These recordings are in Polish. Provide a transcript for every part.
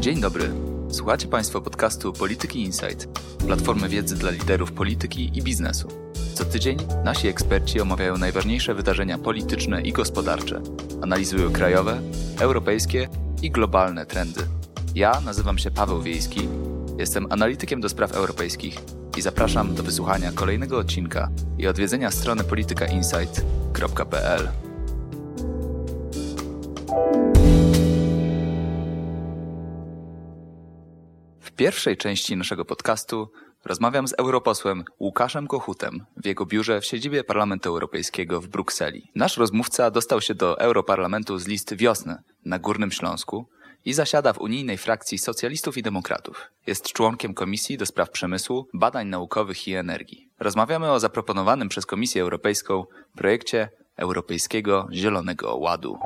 Dzień dobry. Słuchacie Państwo podcastu Polityki Insight, platformy wiedzy dla liderów polityki i biznesu. Co tydzień nasi eksperci omawiają najważniejsze wydarzenia polityczne i gospodarcze, analizują krajowe, europejskie i globalne trendy. Ja nazywam się Paweł Wiejski, jestem analitykiem do spraw europejskich i zapraszam do wysłuchania kolejnego odcinka i odwiedzenia strony politykainsight.pl. pierwszej części naszego podcastu rozmawiam z europosłem Łukaszem Kochutem w jego biurze w siedzibie Parlamentu Europejskiego w Brukseli. Nasz rozmówca dostał się do Europarlamentu z listy Wiosny na Górnym Śląsku i zasiada w unijnej frakcji socjalistów i demokratów. Jest członkiem Komisji do Spraw Przemysłu, Badań Naukowych i Energii. Rozmawiamy o zaproponowanym przez Komisję Europejską projekcie Europejskiego Zielonego Ładu.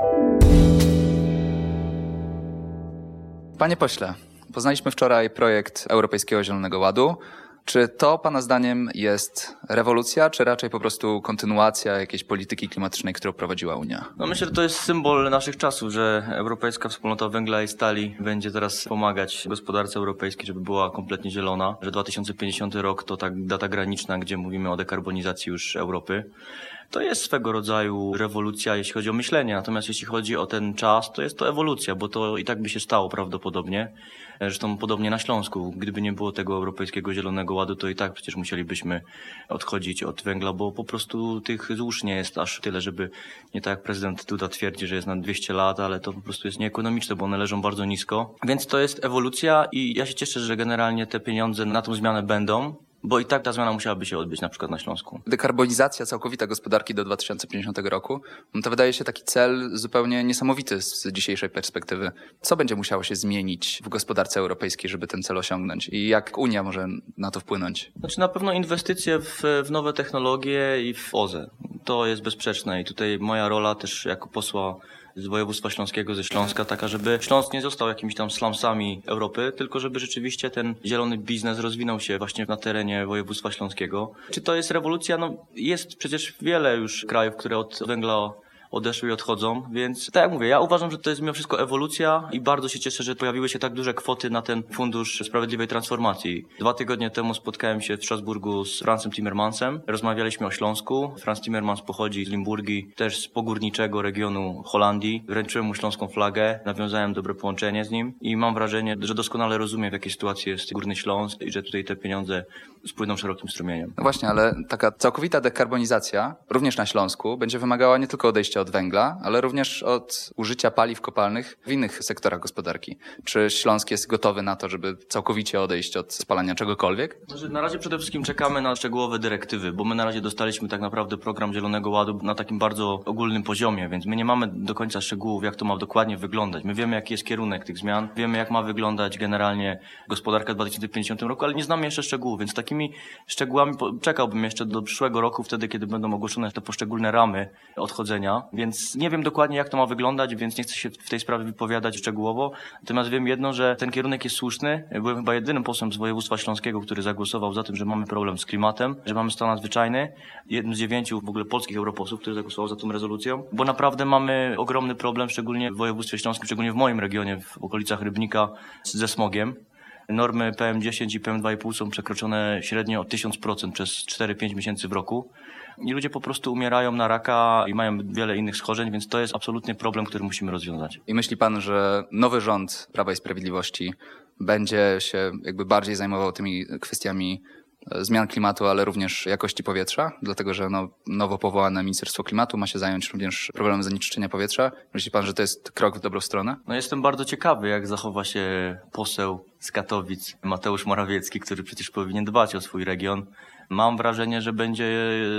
Panie pośle, poznaliśmy wczoraj projekt Europejskiego Zielonego Ładu. Czy to Pana zdaniem jest rewolucja, czy raczej po prostu kontynuacja jakiejś polityki klimatycznej, którą prowadziła Unia? No myślę, że to jest symbol naszych czasów, że Europejska Wspólnota Węgla i Stali będzie teraz pomagać gospodarce europejskiej, żeby była kompletnie zielona, że 2050 rok to tak data graniczna, gdzie mówimy o dekarbonizacji już Europy. To jest swego rodzaju rewolucja, jeśli chodzi o myślenie, natomiast jeśli chodzi o ten czas, to jest to ewolucja, bo to i tak by się stało prawdopodobnie. Zresztą podobnie na Śląsku, gdyby nie było tego Europejskiego Zielonego Ładu, to i tak przecież musielibyśmy odchodzić od węgla, bo po prostu tych złóż nie jest aż tyle, żeby nie tak jak prezydent Duda twierdzi, że jest na 200 lat, ale to po prostu jest nieekonomiczne, bo one leżą bardzo nisko. Więc to jest ewolucja i ja się cieszę, że generalnie te pieniądze na tą zmianę będą. Bo i tak ta zmiana musiałaby się odbyć na przykład na Śląsku. Dekarbonizacja całkowita gospodarki do 2050 roku, no to wydaje się taki cel zupełnie niesamowity z dzisiejszej perspektywy. Co będzie musiało się zmienić w gospodarce europejskiej, żeby ten cel osiągnąć? I jak Unia może na to wpłynąć? Znaczy na pewno inwestycje w, w nowe technologie i w OZE. To jest bezsprzeczne i tutaj moja rola też jako posła z województwa śląskiego, ze Śląska, taka, żeby Śląsk nie został jakimiś tam slumsami Europy, tylko żeby rzeczywiście ten zielony biznes rozwinął się właśnie na terenie województwa śląskiego. Czy to jest rewolucja? No jest przecież wiele już krajów, które od węgla odeszły i odchodzą, więc tak jak mówię, ja uważam, że to jest mimo wszystko ewolucja i bardzo się cieszę, że pojawiły się tak duże kwoty na ten Fundusz Sprawiedliwej Transformacji. Dwa tygodnie temu spotkałem się w Strasburgu z Francem Timmermansem, rozmawialiśmy o Śląsku. Franz Timmermans pochodzi z Limburgii, też z pogórniczego regionu Holandii. Wręczyłem mu śląską flagę, nawiązałem dobre połączenie z nim i mam wrażenie, że doskonale rozumie w jakiej sytuacji jest Górny Śląsk i że tutaj te pieniądze spłyną szerokim strumieniem. No właśnie, ale taka całkowita dekarbonizacja, również na Śląsku, będzie wymagała nie tylko odejścia od węgla, ale również od użycia paliw kopalnych w innych sektorach gospodarki. Czy Śląsk jest gotowy na to, żeby całkowicie odejść od spalania czegokolwiek? Znaczy, na razie przede wszystkim czekamy na szczegółowe dyrektywy, bo my na razie dostaliśmy tak naprawdę program Zielonego Ładu na takim bardzo ogólnym poziomie, więc my nie mamy do końca szczegółów, jak to ma dokładnie wyglądać. My wiemy, jaki jest kierunek tych zmian, wiemy, jak ma wyglądać generalnie gospodarka w 2050 roku, ale nie znamy jeszcze szczegółów, więc takimi szczegółami czekałbym jeszcze do przyszłego roku, wtedy, kiedy będą ogłoszone te poszczególne ramy odchodzenia. Więc nie wiem dokładnie, jak to ma wyglądać, więc nie chcę się w tej sprawie wypowiadać szczegółowo. Natomiast wiem jedno, że ten kierunek jest słuszny. Byłem chyba jedynym posłem z województwa śląskiego, który zagłosował za tym, że mamy problem z klimatem, że mamy stan nadzwyczajny. Jednym z dziewięciu w ogóle polskich europosłów, który zagłosował za tą rezolucją, bo naprawdę mamy ogromny problem, szczególnie w województwie śląskim, szczególnie w moim regionie, w okolicach Rybnika, ze smogiem. Normy PM10 i PM2,5 są przekroczone średnio o 1000% przez 4-5 miesięcy w roku. I ludzie po prostu umierają na raka i mają wiele innych schorzeń, więc to jest absolutnie problem, który musimy rozwiązać. I myśli pan, że nowy rząd Prawa i Sprawiedliwości będzie się jakby bardziej zajmował tymi kwestiami zmian klimatu, ale również jakości powietrza, dlatego że no, nowo powołane Ministerstwo Klimatu ma się zająć również problemem zanieczyszczenia powietrza. Myśli pan, że to jest krok w dobrą stronę? No jestem bardzo ciekawy, jak zachowa się poseł z Katowic, Mateusz Morawiecki, który przecież powinien dbać o swój region. Mam wrażenie, że będzie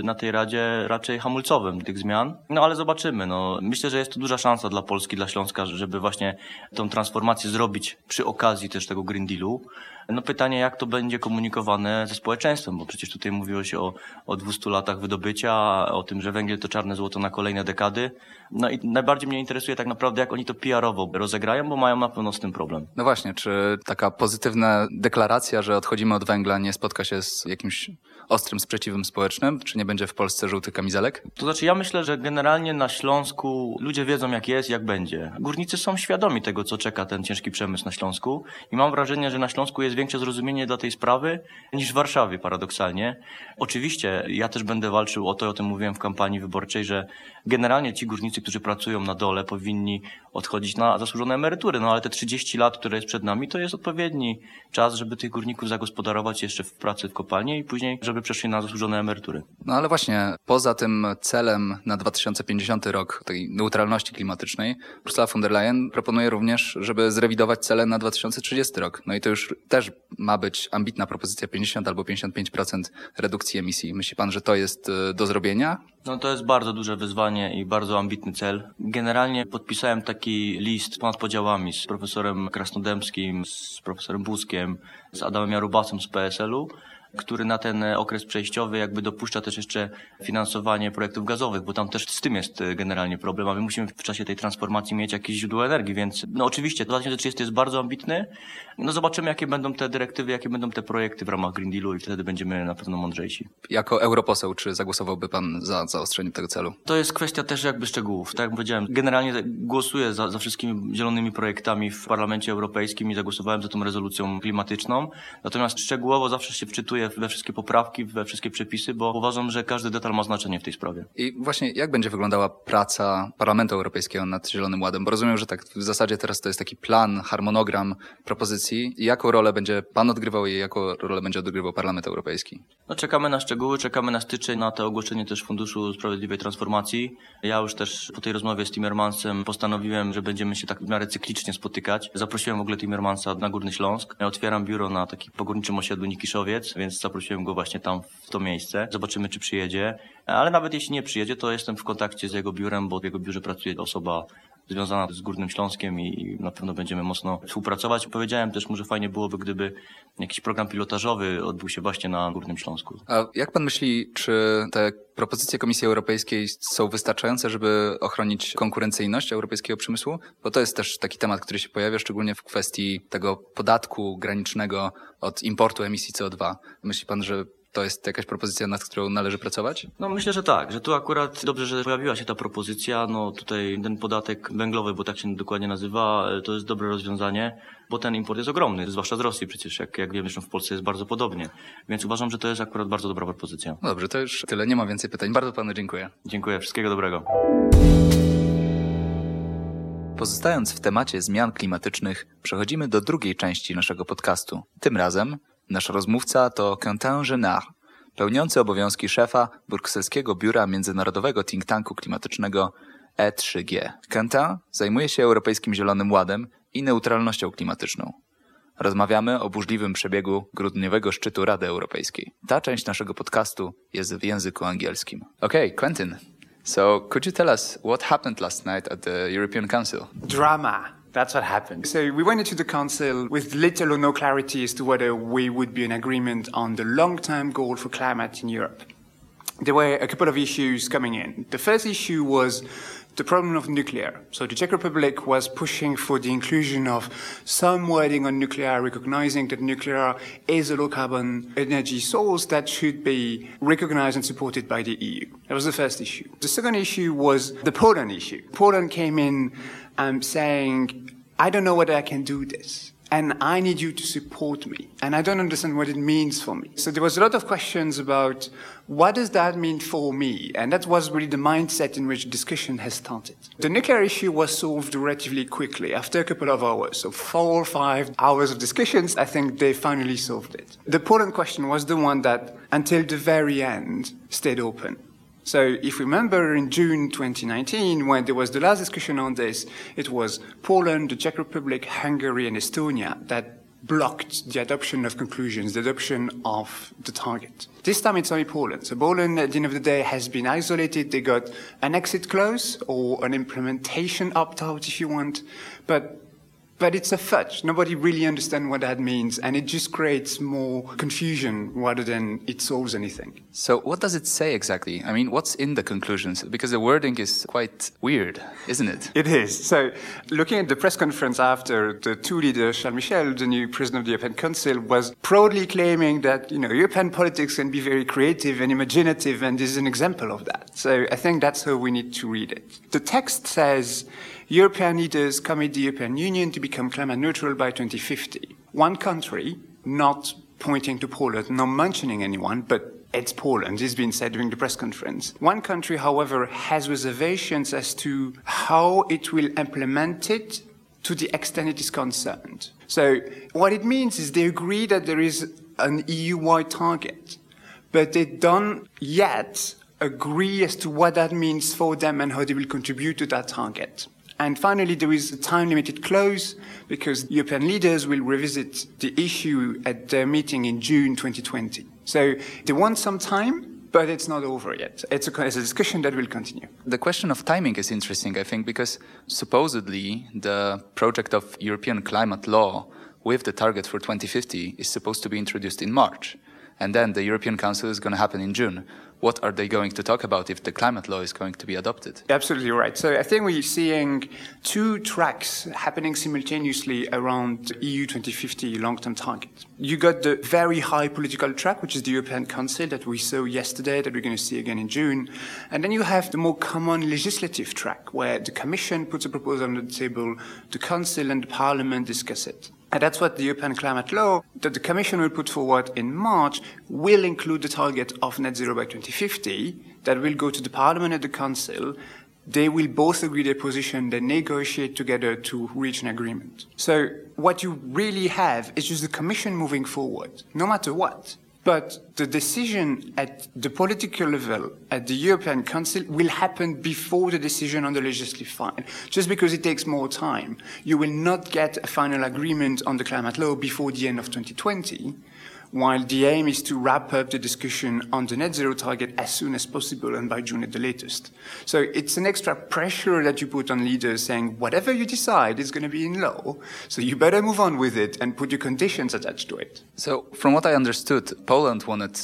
na tej Radzie raczej hamulcowym tych zmian. No ale zobaczymy. No, myślę, że jest to duża szansa dla Polski, dla Śląska, żeby właśnie tą transformację zrobić przy okazji też tego Green Dealu. No pytanie, jak to będzie komunikowane ze społeczeństwem, bo przecież tutaj mówiło się o, o 200 latach wydobycia, o tym, że węgiel to czarne złoto na kolejne dekady. No i najbardziej mnie interesuje tak naprawdę, jak oni to PR-owo rozegrają, bo mają na pewno z tym problem. No właśnie, czy taka pozytywna deklaracja, że odchodzimy od węgla nie spotka się z jakimś ostrym sprzeciwem społecznym? Czy nie będzie w Polsce żółtych kamizelek? To znaczy, ja myślę, że generalnie na Śląsku ludzie wiedzą, jak jest, jak będzie. Górnicy są świadomi tego, co czeka ten ciężki przemysł na Śląsku i mam wrażenie, że na Śląsku jest większe zrozumienie dla tej sprawy niż w Warszawie, paradoksalnie. Oczywiście, ja też będę walczył o to, o tym mówiłem w kampanii wyborczej, że generalnie ci górnicy, którzy pracują na dole, powinni odchodzić na zasłużone emerytury, no ale te 30 lat, które jest przed nami, to jest odpowiedni czas, żeby tych górników zagospodarować jeszcze w pracy w kopalni i później, żeby przeszli na zasłużone emerytury. No ale właśnie, poza tym celem na 2050 rok, tej neutralności klimatycznej, Ursula von der Leyen proponuje również, żeby zrewidować cele na 2030 rok. No i to już też ma być ambitna propozycja 50 albo 55% redukcji emisji. Myśli pan, że to jest y, do zrobienia? No to jest bardzo duże wyzwanie i bardzo ambitny cel. Generalnie podpisałem taki list ponad podziałami z profesorem Krasnodębskim, z profesorem Buskiem, z Adamem Jarubasem z PSL-u, który na ten okres przejściowy jakby dopuszcza też jeszcze finansowanie projektów gazowych, bo tam też z tym jest e, generalnie problem, a my musimy w czasie tej transformacji mieć jakieś źródło energii, więc no oczywiście 2030 jest bardzo ambitny. No zobaczymy, jakie będą te dyrektywy, jakie będą te projekty w ramach Green Dealu i wtedy będziemy na pewno mądrzejsi. Jako europoseł, czy zagłosowałby pan za zaostrzeniem tego celu? To jest kwestia też jakby szczegółów. Tak jak powiedziałem, generalnie głosuję za, za wszystkimi zielonymi projektami w Parlamencie Europejskim i zagłosowałem za tą rezolucją klimatyczną. Natomiast szczegółowo zawsze się wczytuję we wszystkie poprawki, we wszystkie przepisy, bo uważam, że każdy detal ma znaczenie w tej sprawie. I właśnie jak będzie wyglądała praca Parlamentu Europejskiego nad Zielonym Ładem? Bo rozumiem, że tak w zasadzie teraz to jest taki plan, harmonogram propozycji. Jaką rolę będzie pan odgrywał i jaką rolę będzie odgrywał Parlament Europejski? No czekamy na szczegóły, czekamy na styczeń, na to ogłoszenie też Funduszu Sprawiedliwej Transformacji. Ja już też po tej rozmowie z Timmermansem postanowiłem, że będziemy się tak w miarę cyklicznie spotykać. Zaprosiłem w ogóle Timmermansa na Górny Śląsk. Ja otwieram biuro na taki pogórniczym osiedlu Nikiszowiec, więc zaprosiłem go właśnie tam w to miejsce. Zobaczymy, czy przyjedzie. Ale nawet jeśli nie przyjedzie, to jestem w kontakcie z jego biurem, bo w jego biurze pracuje osoba związana z Górnym Śląskiem i na pewno będziemy mocno współpracować. Powiedziałem też mu, że fajnie byłoby, gdyby jakiś program pilotażowy odbył się właśnie na Górnym Śląsku. A jak pan myśli, czy te propozycje Komisji Europejskiej są wystarczające, żeby ochronić konkurencyjność europejskiego przemysłu? Bo to jest też taki temat, który się pojawia, szczególnie w kwestii tego podatku granicznego od importu emisji CO2. Myśli pan, że to jest jakaś propozycja, nad którą należy pracować? No myślę, że tak, że tu akurat dobrze, że pojawiła się ta propozycja. No tutaj ten podatek węglowy, bo tak się dokładnie nazywa, to jest dobre rozwiązanie, bo ten import jest ogromny, zwłaszcza z Rosji przecież, jak, jak wiemy, że w Polsce jest bardzo podobnie. Więc uważam, że to jest akurat bardzo dobra propozycja. No dobrze, to już tyle, nie ma więcej pytań. Bardzo panu dziękuję. Dziękuję, wszystkiego dobrego. Pozostając w temacie zmian klimatycznych, przechodzimy do drugiej części naszego podcastu. Tym razem Nasz rozmówca to Quentin Genard, pełniący obowiązki szefa brukselskiego biura międzynarodowego think tanku klimatycznego E3G. Quentin zajmuje się Europejskim Zielonym Ładem i neutralnością klimatyczną. Rozmawiamy o burzliwym przebiegu grudniowego szczytu Rady Europejskiej. Ta część naszego podcastu jest w języku angielskim. Okay, Quentin. So, could you tell us what happened last night at the European Council? Drama. That's what happened. So we went into the council with little or no clarity as to whether we would be in agreement on the long-term goal for climate in Europe. There were a couple of issues coming in. The first issue was the problem of nuclear. So the Czech Republic was pushing for the inclusion of some wording on nuclear, recognizing that nuclear is a low carbon energy source that should be recognized and supported by the EU. That was the first issue. The second issue was the Poland issue. Poland came in um, saying, I don't know whether I can do this. And I need you to support me. And I don't understand what it means for me. So there was a lot of questions about what does that mean for me? And that was really the mindset in which discussion has started. The nuclear issue was solved relatively quickly after a couple of hours. So four or five hours of discussions, I think they finally solved it. The Poland question was the one that until the very end stayed open. So if we remember in June 2019, when there was the last discussion on this, it was Poland, the Czech Republic, Hungary, and Estonia that blocked the adoption of conclusions, the adoption of the target. This time it's only Poland. So Poland, at the end of the day, has been isolated. They got an exit clause or an implementation opt-out, if you want, but But it's a fudge. Nobody really understands what that means, and it just creates more confusion rather than it solves anything. So, what does it say exactly? I mean, what's in the conclusions? Because the wording is quite weird, isn't it? It is. So, looking at the press conference after, the two leaders, Charles Michel, the new president of the European Council, was proudly claiming that you know European politics can be very creative and imaginative, and this is an example of that. So, I think that's how we need to read it. The text says. European leaders commit the European Union to become climate neutral by 2050. One country, not pointing to Poland, not mentioning anyone, but it's Poland, it's been said during the press conference. One country, however, has reservations as to how it will implement it to the extent it is concerned. So what it means is they agree that there is an EU-wide target, but they don't yet agree as to what that means for them and how they will contribute to that target. And finally, there is a time limited clause because European leaders will revisit the issue at their meeting in June 2020. So they want some time, but it's not over yet. It's a, it's a, discussion that will continue. The question of timing is interesting, I think, because supposedly the project of European climate law with the target for 2050 is supposed to be introduced in March. And then the European Council is going to happen in June what are they going to talk about if the climate law is going to be adopted? Absolutely right. So I think we're seeing two tracks happening simultaneously around EU 2050 long-term target. You got the very high political track, which is the European Council that we saw yesterday, that we're going to see again in June. And then you have the more common legislative track, where the Commission puts a proposal on the table, the Council and the Parliament discuss it. And that's what the European climate law that the Commission will put forward in March will include the target of net zero by 2050 that will go to the Parliament and the Council. They will both agree their position, they negotiate together to reach an agreement. So what you really have is just the Commission moving forward, no matter what. But the decision at the political level, at the European Council, will happen before the decision on the legislative file. Just because it takes more time, you will not get a final agreement on the climate law before the end of 2020 while the aim is to wrap up the discussion on the net zero target as soon as possible and by June at the latest. So it's an extra pressure that you put on leaders saying, whatever you decide is going to be in law, so you better move on with it and put your conditions attached to it. So, from what I understood, Poland wanted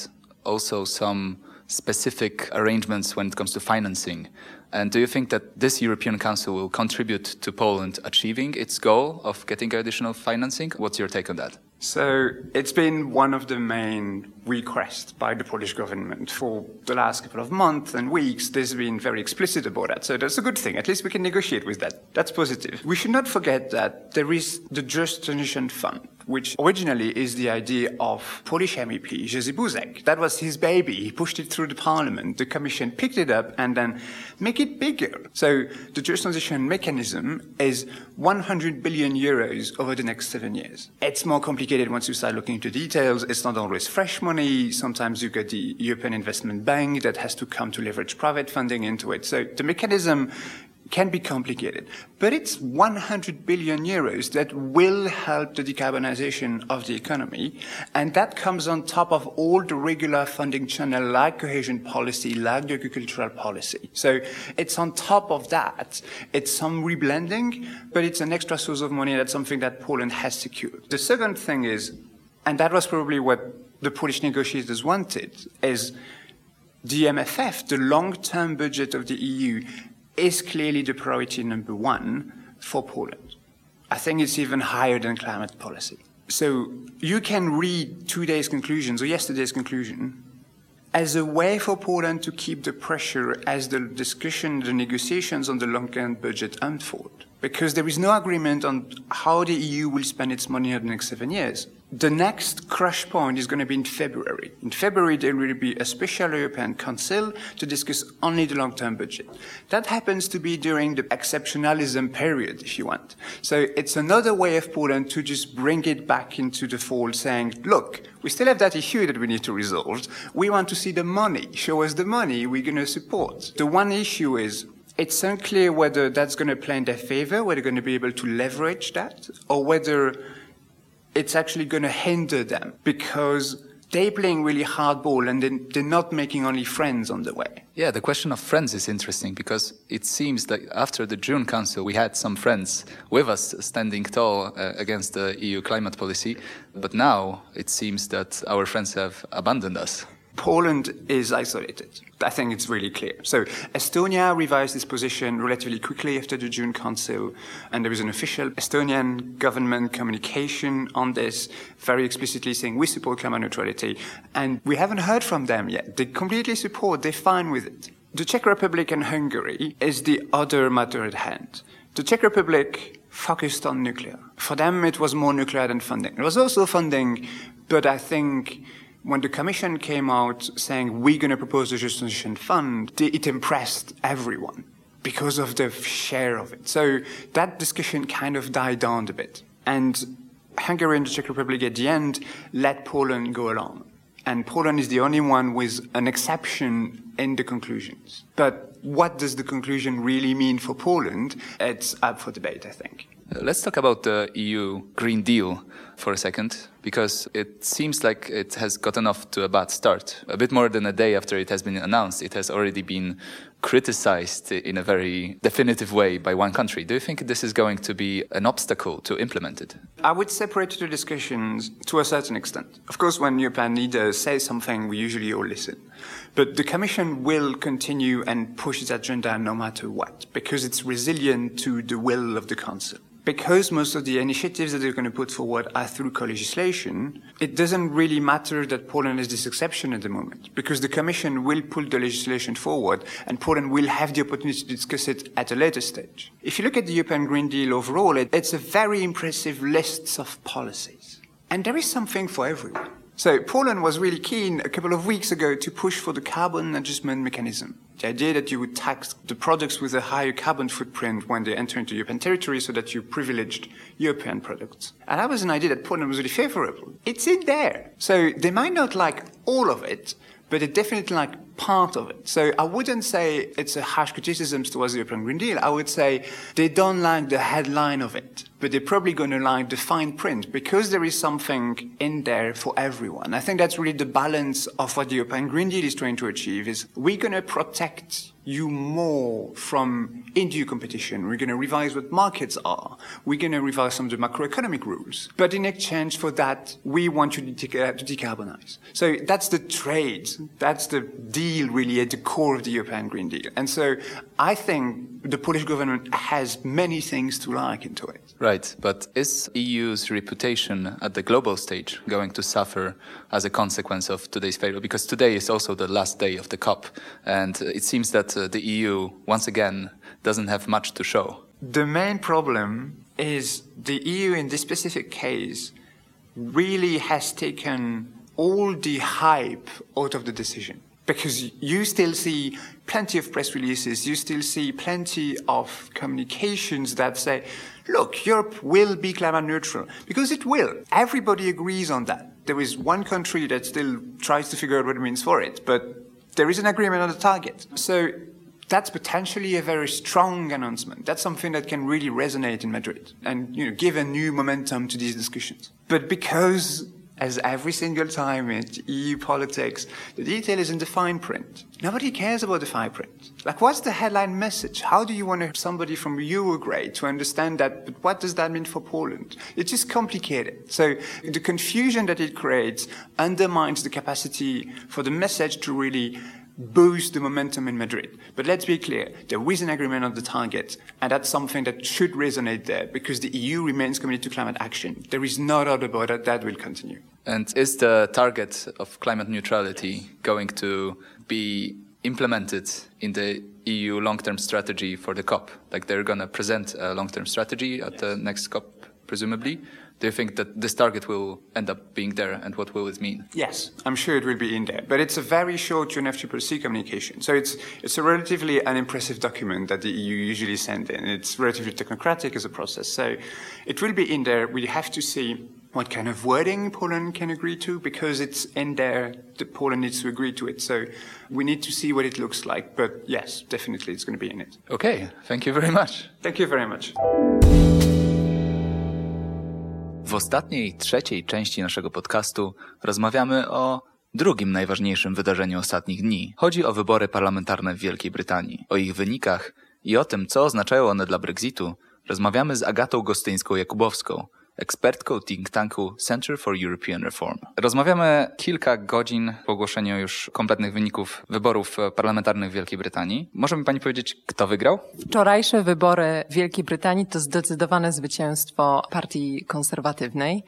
also some specific arrangements when it comes to financing. And do you think that this European Council will contribute to Poland achieving its goal of getting additional financing? What's your take on that? So it's been one of the main requests by the Polish government for the last couple of months and weeks. They've been very explicit about that. So that's a good thing. At least we can negotiate with that. That's positive. We should not forget that there is the Just Transition Fund, which originally is the idea of Polish MEP Jerzy Buzek. That was his baby. He pushed it through the parliament. The commission picked it up and then make it bigger. So the Just Transition mechanism is 100 billion euros over the next seven years. It's more complicated once you start looking into details. It's not always fresh money. Sometimes you get the European Investment Bank that has to come to leverage private funding into it. So the mechanism can be complicated, but it's 100 billion euros that will help the decarbonization of the economy. And that comes on top of all the regular funding channel like cohesion policy, like the agricultural policy. So it's on top of that. It's some reblending, but it's an extra source of money. That's something that Poland has secured. The second thing is, and that was probably what the Polish negotiators wanted, is the MFF, the long-term budget of the EU, is clearly the priority number one for Poland. I think it's even higher than climate policy. So you can read today's conclusions or yesterday's conclusion as a way for Poland to keep the pressure as the discussion, the negotiations on the long-term budget unfold. Because there is no agreement on how the EU will spend its money in the next seven years. The next crash point is going to be in February. In February, there will be a special European Council to discuss only the long-term budget. That happens to be during the exceptionalism period, if you want. So it's another way of Poland to just bring it back into the fold, saying, look, we still have that issue that we need to resolve. We want to see the money. Show us the money we're going to support. The one issue is it's unclear whether that's going to play in their favor, whether they're going to be able to leverage that, or whether it's actually going to hinder them because they're playing really hardball and they, they're not making only friends on the way. Yeah, the question of friends is interesting because it seems that after the June Council, we had some friends with us standing tall uh, against the EU climate policy, but now it seems that our friends have abandoned us. Poland is isolated. I think it's really clear. So Estonia revised its position relatively quickly after the June Council, and there was an official Estonian government communication on this, very explicitly saying we support climate neutrality, and we haven't heard from them yet. They completely support, they're fine with it. The Czech Republic and Hungary is the other matter at hand. The Czech Republic focused on nuclear. For them, it was more nuclear than funding. It was also funding, but I think when the Commission came out saying we're going to propose a just transition fund, it impressed everyone because of the share of it. So that discussion kind of died down a bit. And Hungary and the Czech Republic at the end let Poland go along. And Poland is the only one with an exception in the conclusions. But what does the conclusion really mean for Poland? It's up for debate, I think. Let's talk about the EU Green Deal for a second, because it seems like it has gotten off to a bad start. A bit more than a day after it has been announced, it has already been criticized in a very definitive way by one country. Do you think this is going to be an obstacle to implement it? I would separate the discussions to a certain extent. Of course, when European leaders say something, we usually all listen. But the Commission will continue and push its agenda no matter what, because it's resilient to the will of the Council because most of the initiatives that they're going to put forward are through co-legislation, it doesn't really matter that Poland is this exception at the moment, because the Commission will pull the legislation forward, and Poland will have the opportunity to discuss it at a later stage. If you look at the European Green Deal overall, it, it's a very impressive list of policies. And there is something for everyone. So Poland was really keen a couple of weeks ago to push for the carbon adjustment mechanism. The idea that you would tax the products with a higher carbon footprint when they enter into European territory so that you privileged European products. And that was an idea that Poland was really favorable. It's in there. So they might not like all of it, but it definitely like part of it. So I wouldn't say it's a harsh criticism towards the European Green Deal. I would say they don't like the headline of it, but they're probably going to like the fine print because there is something in there for everyone. I think that's really the balance of what the European Green Deal is trying to achieve is we're going to protect you more from undue competition. We're going to revise what markets are. We're going to revise some of the macroeconomic rules. But in exchange for that, we want you to, to decarbonize. So that's the trade. That's the deal really at the core of the European Green Deal. And so I think the Polish government has many things to like into it. Right. But is EU's reputation at the global stage going to suffer as a consequence of today's failure? Because today is also the last day of the COP. And it seems that uh, the EU, once again, doesn't have much to show. The main problem is the EU in this specific case really has taken all the hype out of the decision. Because you still see plenty of press releases, you still see plenty of communications that say, look, Europe will be climate neutral. Because it will. Everybody agrees on that. There is one country that still tries to figure out what it means for it, but there is an agreement on the target. So that's potentially a very strong announcement. That's something that can really resonate in Madrid and you know, give a new momentum to these discussions. But because, as every single time in EU politics, the detail is in the fine print. Nobody cares about the fine print. Like, what's the headline message? How do you want to somebody from Eurograde to understand that? But what does that mean for Poland? It's just complicated. So the confusion that it creates undermines the capacity for the message to really boost the momentum in Madrid. But let's be clear, there is an agreement on the target, and that's something that should resonate there because the EU remains committed to climate action. There is no doubt about it, that will continue. And is the target of climate neutrality going to be implemented in the EU long-term strategy for the COP? Like they're going to present a long-term strategy at yes. the next COP, presumably? Do you think that this target will end up being there and what will it mean? Yes, I'm sure it will be in there. But it's a very short UNFCCC communication. So it's, it's a relatively unimpressive document that the EU usually send in. It's relatively technocratic as a process. So it will be in there. We have to see what kind of wording Poland can agree to because it's in there that Poland needs to agree to it. So we need to see what it looks like. But yes, definitely it's going to be in it. Okay. Thank you very much. Thank you very much. W ostatniej, trzeciej części naszego podcastu rozmawiamy o drugim najważniejszym wydarzeniu ostatnich dni. Chodzi o wybory parlamentarne w Wielkiej Brytanii. O ich wynikach i o tym, co oznaczają one dla Brexitu, rozmawiamy z Agatą Gostyńską-Jakubowską, ekspertką think tanku Center for European Reform. Rozmawiamy kilka godzin po ogłoszeniu już kompletnych wyników wyborów parlamentarnych w Wielkiej Brytanii. Może mi pani powiedzieć, kto wygrał? Wczorajsze wybory w Wielkiej Brytanii to zdecydowane zwycięstwo partii konserwatywnej,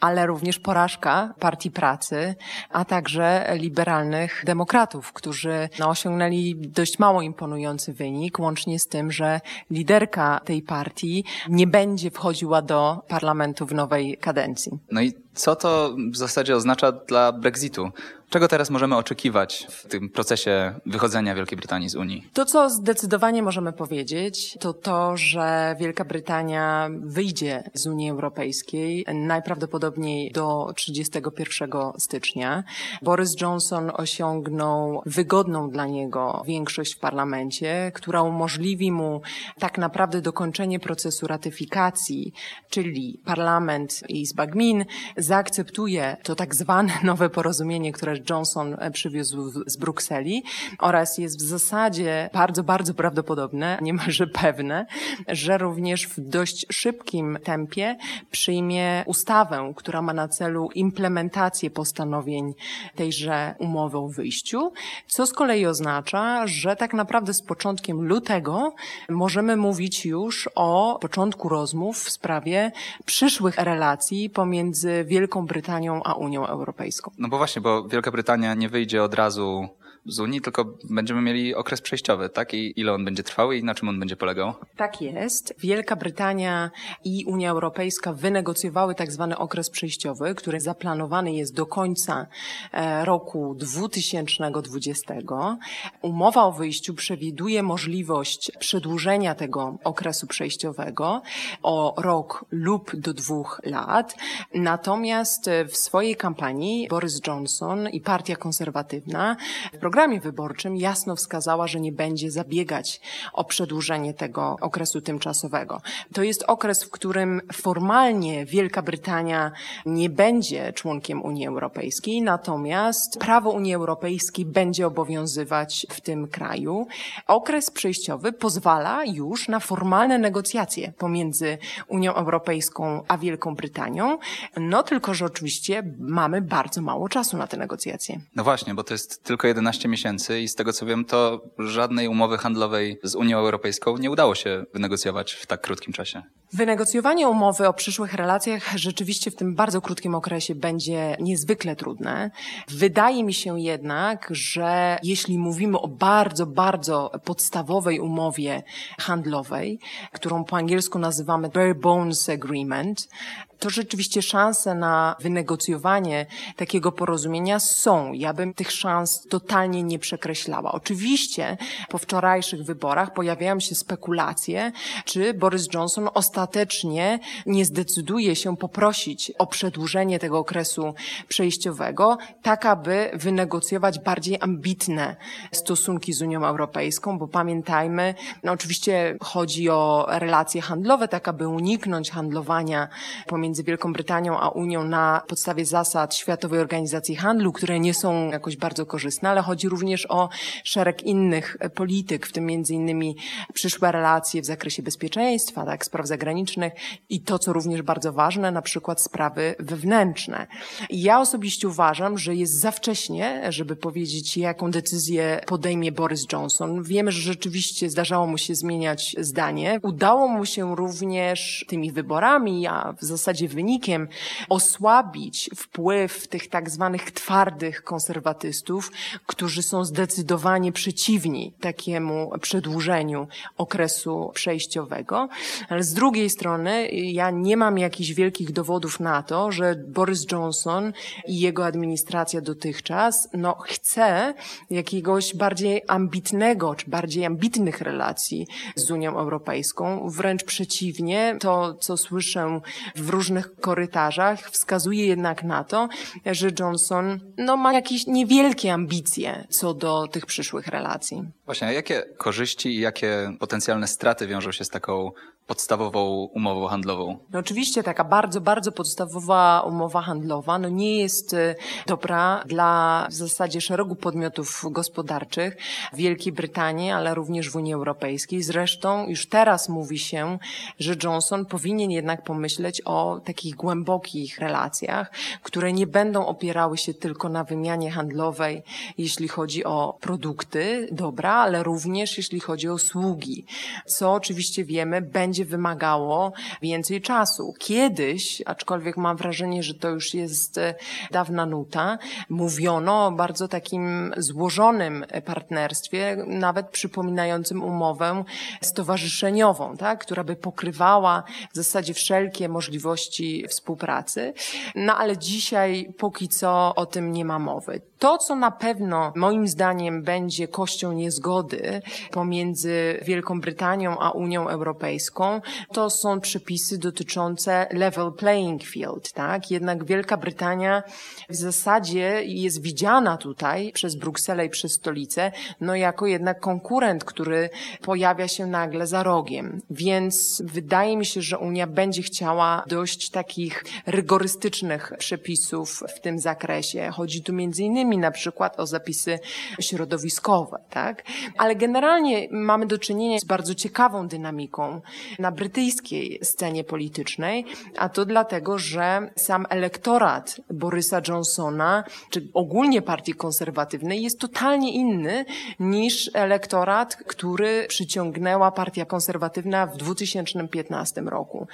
ale również porażka partii pracy, a także liberalnych demokratów, którzy no, osiągnęli dość mało imponujący wynik, łącznie z tym, że liderka tej partii nie będzie wchodziła do parlamentu parlamentu w nowej kadencji. No i co to w zasadzie oznacza dla Brexitu? Czego teraz możemy oczekiwać w tym procesie wychodzenia Wielkiej Brytanii z Unii? To, co zdecydowanie możemy powiedzieć, to to, że Wielka Brytania wyjdzie z Unii Europejskiej najprawdopodobniej do 31 stycznia. Boris Johnson osiągnął wygodną dla niego większość w parlamencie, która umożliwi mu tak naprawdę dokończenie procesu ratyfikacji, czyli parlament i Izba Gmin zaakceptuje to tak zwane nowe porozumienie, które Johnson przywiózł z Brukseli oraz jest w zasadzie bardzo, bardzo prawdopodobne, niemalże pewne, że również w dość szybkim tempie przyjmie ustawę, która ma na celu implementację postanowień tejże umowy o wyjściu, co z kolei oznacza, że tak naprawdę z początkiem lutego możemy mówić już o początku rozmów w sprawie przyszłych relacji pomiędzy Wielką Brytanią a Unią Europejską. No bo właśnie, bo Wielka Brytania nie wyjdzie od razu z Unii, tylko będziemy mieli okres przejściowy, tak? I ile on będzie trwał i na czym on będzie polegał? Tak jest. Wielka Brytania i Unia Europejska wynegocjowały tak zwany okres przejściowy, który zaplanowany jest do końca e, roku 2020. Umowa o wyjściu przewiduje możliwość przedłużenia tego okresu przejściowego o rok lub do dwóch lat. Natomiast w swojej kampanii Boris Johnson i Partia Konserwatywna w programie programie wyborczym jasno wskazała, że nie będzie zabiegać o przedłużenie tego okresu tymczasowego. To jest okres, w którym formalnie Wielka Brytania nie będzie członkiem Unii Europejskiej, natomiast prawo Unii Europejskiej będzie obowiązywać w tym kraju. Okres przejściowy pozwala już na formalne negocjacje pomiędzy Unią Europejską a Wielką Brytanią. No tylko, że oczywiście mamy bardzo mało czasu na te negocjacje. No właśnie, bo to jest tylko 11 miesięcy i z tego co wiem, to żadnej umowy handlowej z Unią Europejską nie udało się wynegocjować w tak krótkim czasie. Wynegocjowanie umowy o przyszłych relacjach rzeczywiście w tym bardzo krótkim okresie będzie niezwykle trudne. Wydaje mi się jednak, że jeśli mówimy o bardzo, bardzo podstawowej umowie handlowej, którą po angielsku nazywamy bare bones agreement, to rzeczywiście szanse na wynegocjowanie takiego porozumienia są. Ja bym tych szans totalnie nie przekreślała. Oczywiście po wczorajszych wyborach pojawiają się spekulacje, czy Boris Johnson ostatecznie nie zdecyduje się poprosić o przedłużenie tego okresu przejściowego, tak aby wynegocjować bardziej ambitne stosunki z Unią Europejską, bo pamiętajmy, no oczywiście chodzi o relacje handlowe, tak aby uniknąć handlowania pomiędzy między Wielką Brytanią a Unią na podstawie zasad Światowej Organizacji Handlu, które nie są jakoś bardzo korzystne, ale chodzi również o szereg innych polityk, w tym między innymi przyszłe relacje w zakresie bezpieczeństwa, tak, spraw zagranicznych i to, co również bardzo ważne, na przykład sprawy wewnętrzne. Ja osobiście uważam, że jest za wcześnie, żeby powiedzieć, jaką decyzję podejmie Boris Johnson. Wiemy, że rzeczywiście zdarzało mu się zmieniać zdanie. Udało mu się również tymi wyborami, a w zasadzie wynikiem osłabić wpływ tych tak zwanych twardych konserwatystów, którzy są zdecydowanie przeciwni takiemu przedłużeniu okresu przejściowego. Ale z drugiej strony ja nie mam jakichś wielkich dowodów na to, że Boris Johnson i jego administracja dotychczas no, chce jakiegoś bardziej ambitnego, czy bardziej ambitnych relacji z Unią Europejską. Wręcz przeciwnie, to co słyszę w różnych różnych korytarzach wskazuje jednak na to, że Johnson no, ma jakieś niewielkie ambicje co do tych przyszłych relacji. Właśnie, a jakie korzyści i jakie potencjalne straty wiążą się z taką podstawową umową handlową? No oczywiście taka bardzo, bardzo podstawowa umowa handlowa no nie jest y, dobra dla w zasadzie szeregu podmiotów gospodarczych w Wielkiej Brytanii, ale również w Unii Europejskiej. Zresztą już teraz mówi się, że Johnson powinien jednak pomyśleć o takich głębokich relacjach, które nie będą opierały się tylko na wymianie handlowej, jeśli chodzi o produkty, dobra, ale również jeśli chodzi o usługi, co oczywiście wiemy będzie wymagało więcej czasu. Kiedyś, aczkolwiek mam wrażenie, że to już jest e, dawna nuta, mówiono o bardzo takim złożonym partnerstwie, nawet przypominającym umowę stowarzyszeniową, tak, która by pokrywała w zasadzie wszelkie możliwości współpracy. No ale dzisiaj póki co o tym nie ma mowy. To, co na pewno moim zdaniem będzie kością niezgody pomiędzy Wielką Brytanią a Unią Europejską, to są przepisy dotyczące level playing field, tak? Jednak Wielka Brytania w zasadzie jest widziana tutaj przez Brukselę i przez stolicę, no jako jednak konkurent, który pojawia się nagle za rogiem. Więc wydaje mi się, że Unia będzie chciała dość takich rygorystycznych przepisów w tym zakresie. Chodzi tu między innymi na przykład o zapisy środowiskowe, tak? Ale generalnie mamy do czynienia z bardzo ciekawą dynamiką na brytyjskiej scenie politycznej, a to dlatego, że sam elektorat Borysa Johnsona, czy ogólnie partii konserwatywnej jest totalnie inny niż elektorat, który przyciągnęła partia konserwatywna w 2015 roku.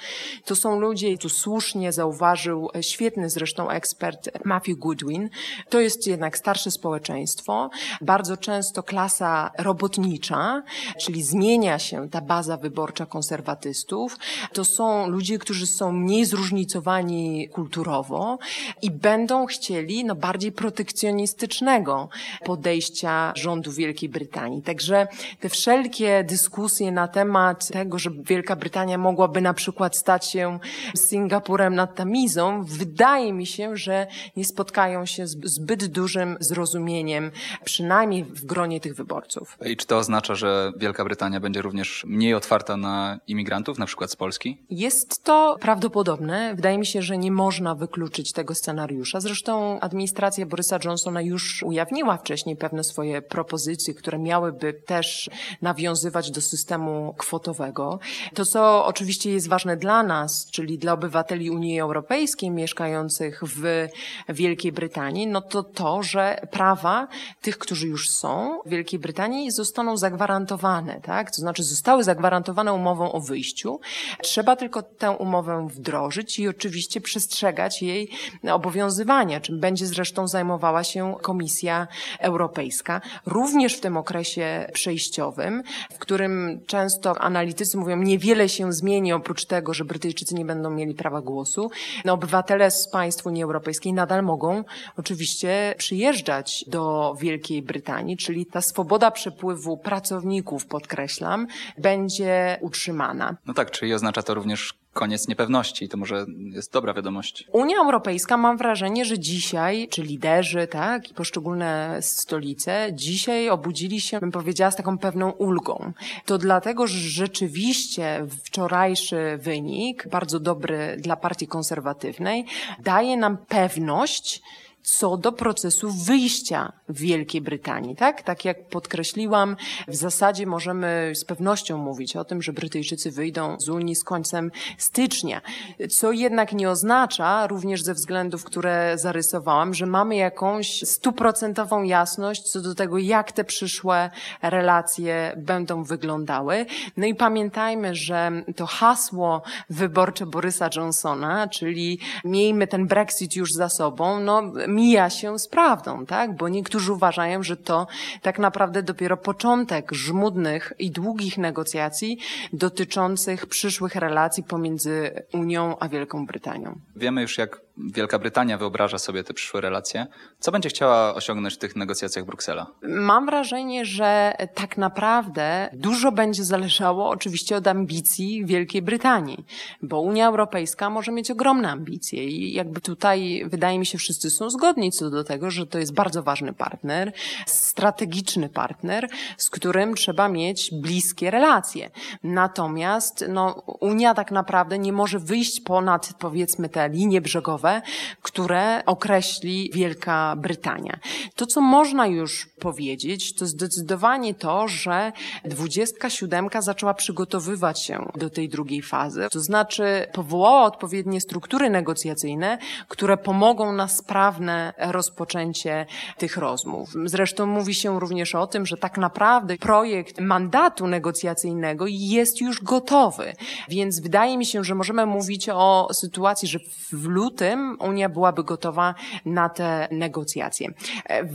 To są ludzie, tu słusznie zauważył świetny zresztą ekspert Matthew Goodwin, to jest jednak starsze społeczeństwo, bardzo często klasa robotnicza, czyli zmienia się ta baza wyborcza konserwatystów. To są ludzie, którzy są mniej zróżnicowani kulturowo i będą chcieli no, bardziej protekcjonistycznego podejścia rządu Wielkiej Brytanii. Także te wszelkie dyskusje na temat tego, że Wielka Brytania mogłaby na przykład stać się Singapurem nad Tamizą, wydaje mi się, że nie spotkają się zbyt dużym zrozumieniem, przynajmniej w gronie tych wyborców. I czy to oznacza, że Wielka Brytania będzie również mniej otwarta na imigrantów, na przykład z Polski? Jest to prawdopodobne. Wydaje mi się, że nie można wykluczyć tego scenariusza. Zresztą administracja Borysa Johnsona już ujawniła wcześniej pewne swoje propozycje, które miałyby też nawiązywać do systemu kwotowego. To, co oczywiście jest ważne dla nas, czyli dla obywateli Unii Europejskiej mieszkających w Wielkiej Brytanii, no to to, że prawa tych, którzy już są w Wielkiej Brytanii zostaną zagwarantowane, tak? To znaczy zostały zagwarantowane umową o wyjściu. Trzeba tylko tę umowę wdrożyć i oczywiście przestrzegać jej obowiązywania, czym będzie zresztą zajmowała się Komisja Europejska. Również w tym okresie przejściowym, w którym często analitycy mówią, niewiele się zmieni oprócz tego, że Brytyjczycy nie będą mieli prawa głosu. No, obywatele z państw Unii Europejskiej nadal mogą oczywiście przyjeżdżać do Wielkiej Brytanii, czyli ta swoboda przepływu pracowników, podkreślam, będzie utrzymana. No tak, czyli oznacza to również koniec niepewności. To może jest dobra wiadomość. Unia Europejska, mam wrażenie, że dzisiaj, czy liderzy, tak, i poszczególne stolice, dzisiaj obudzili się, bym powiedziała, z taką pewną ulgą. To dlatego, że rzeczywiście wczorajszy wynik, bardzo dobry dla partii konserwatywnej, daje nam pewność, co do procesu wyjścia Wielkiej Brytanii, tak? Tak jak podkreśliłam, w zasadzie możemy z pewnością mówić o tym, że Brytyjczycy wyjdą z Unii z końcem stycznia, co jednak nie oznacza, również ze względów, które zarysowałam, że mamy jakąś stuprocentową jasność co do tego, jak te przyszłe relacje będą wyglądały. No i pamiętajmy, że to hasło wyborcze Borysa Johnsona, czyli miejmy ten Brexit już za sobą, no mija się z prawdą, tak? Bo niektórzy uważają, że to tak naprawdę dopiero początek żmudnych i długich negocjacji dotyczących przyszłych relacji pomiędzy Unią a Wielką Brytanią. Wiemy już, jak Wielka Brytania wyobraża sobie te przyszłe relacje. Co będzie chciała osiągnąć w tych negocjacjach Bruksela? Mam wrażenie, że tak naprawdę dużo będzie zależało oczywiście od ambicji Wielkiej Brytanii, bo Unia Europejska może mieć ogromne ambicje i jakby tutaj wydaje mi się wszyscy są zgodni co do tego, że to jest bardzo ważny partner, strategiczny partner, z którym trzeba mieć bliskie relacje. Natomiast no, Unia tak naprawdę nie może wyjść ponad powiedzmy te linie brzegowe, które określi Wielka Brytania. To, co można już powiedzieć, to zdecydowanie to, że 27 zaczęła przygotowywać się do tej drugiej fazy. To znaczy powołała odpowiednie struktury negocjacyjne, które pomogą na sprawne rozpoczęcie tych rozmów. Zresztą mówi się również o tym, że tak naprawdę projekt mandatu negocjacyjnego jest już gotowy. Więc wydaje mi się, że możemy mówić o sytuacji, że w lutym Unia byłaby gotowa na te negocjacje.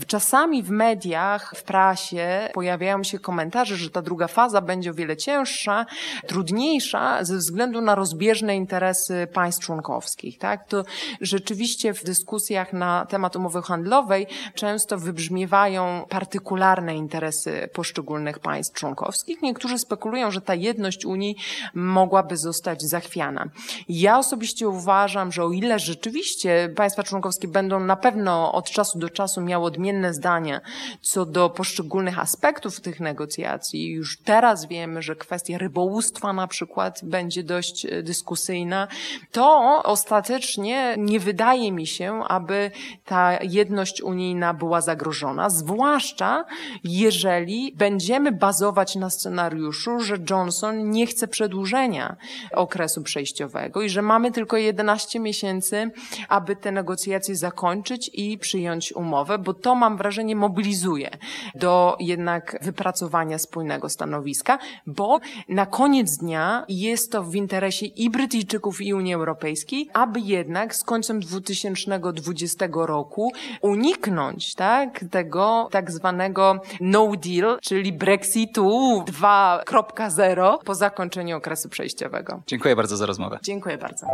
Czasami w mediach, w prasie pojawiają się komentarze, że ta druga faza będzie o wiele cięższa, trudniejsza ze względu na rozbieżne interesy państw członkowskich. Tak? To rzeczywiście w dyskusjach na temat umowy handlowej często wybrzmiewają partykularne interesy poszczególnych państw członkowskich. Niektórzy spekulują, że ta jedność Unii mogłaby zostać zachwiana. Ja osobiście uważam, że o ile rzeczywiście państwa członkowskie będą na pewno od czasu do czasu miały odmienne zdania co do poszczególnych aspektów tych negocjacji, już teraz wiemy, że kwestia rybołówstwa na przykład będzie dość e, dyskusyjna, to ostatecznie nie wydaje mi się, aby ta jedność unijna była zagrożona, zwłaszcza jeżeli będziemy bazować na scenariuszu, że Johnson nie chce przedłużenia okresu przejściowego i że mamy tylko 11 miesięcy, aby te negocjacje zakończyć i przyjąć umowę, bo to mam wrażenie mobilizuje do jednak wypracowania spójnego stanowiska, bo na koniec dnia jest to w interesie i Brytyjczyków i Unii Europejskiej, aby jednak z końcem 2020 roku uniknąć tak, tego tak zwanego no deal, czyli Brexitu 2.0 po zakończeniu okresu przejściowego. Dziękuję bardzo za rozmowę. Dziękuję bardzo.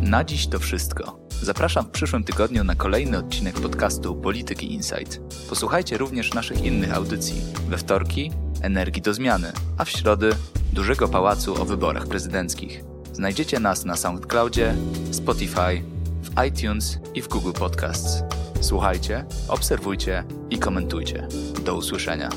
Na dziś to wszystko. Zapraszam w przyszłym tygodniu na kolejny odcinek podcastu Polityki Insight. Posłuchajcie również naszych innych audycji. We wtorki Energii do zmiany, a w środy Dużego Pałacu o wyborach prezydenckich. Znajdziecie nas na SoundCloudzie, Spotify, w iTunes i w Google Podcasts. Słuchajcie, obserwujcie i komentujcie. Do usłyszenia.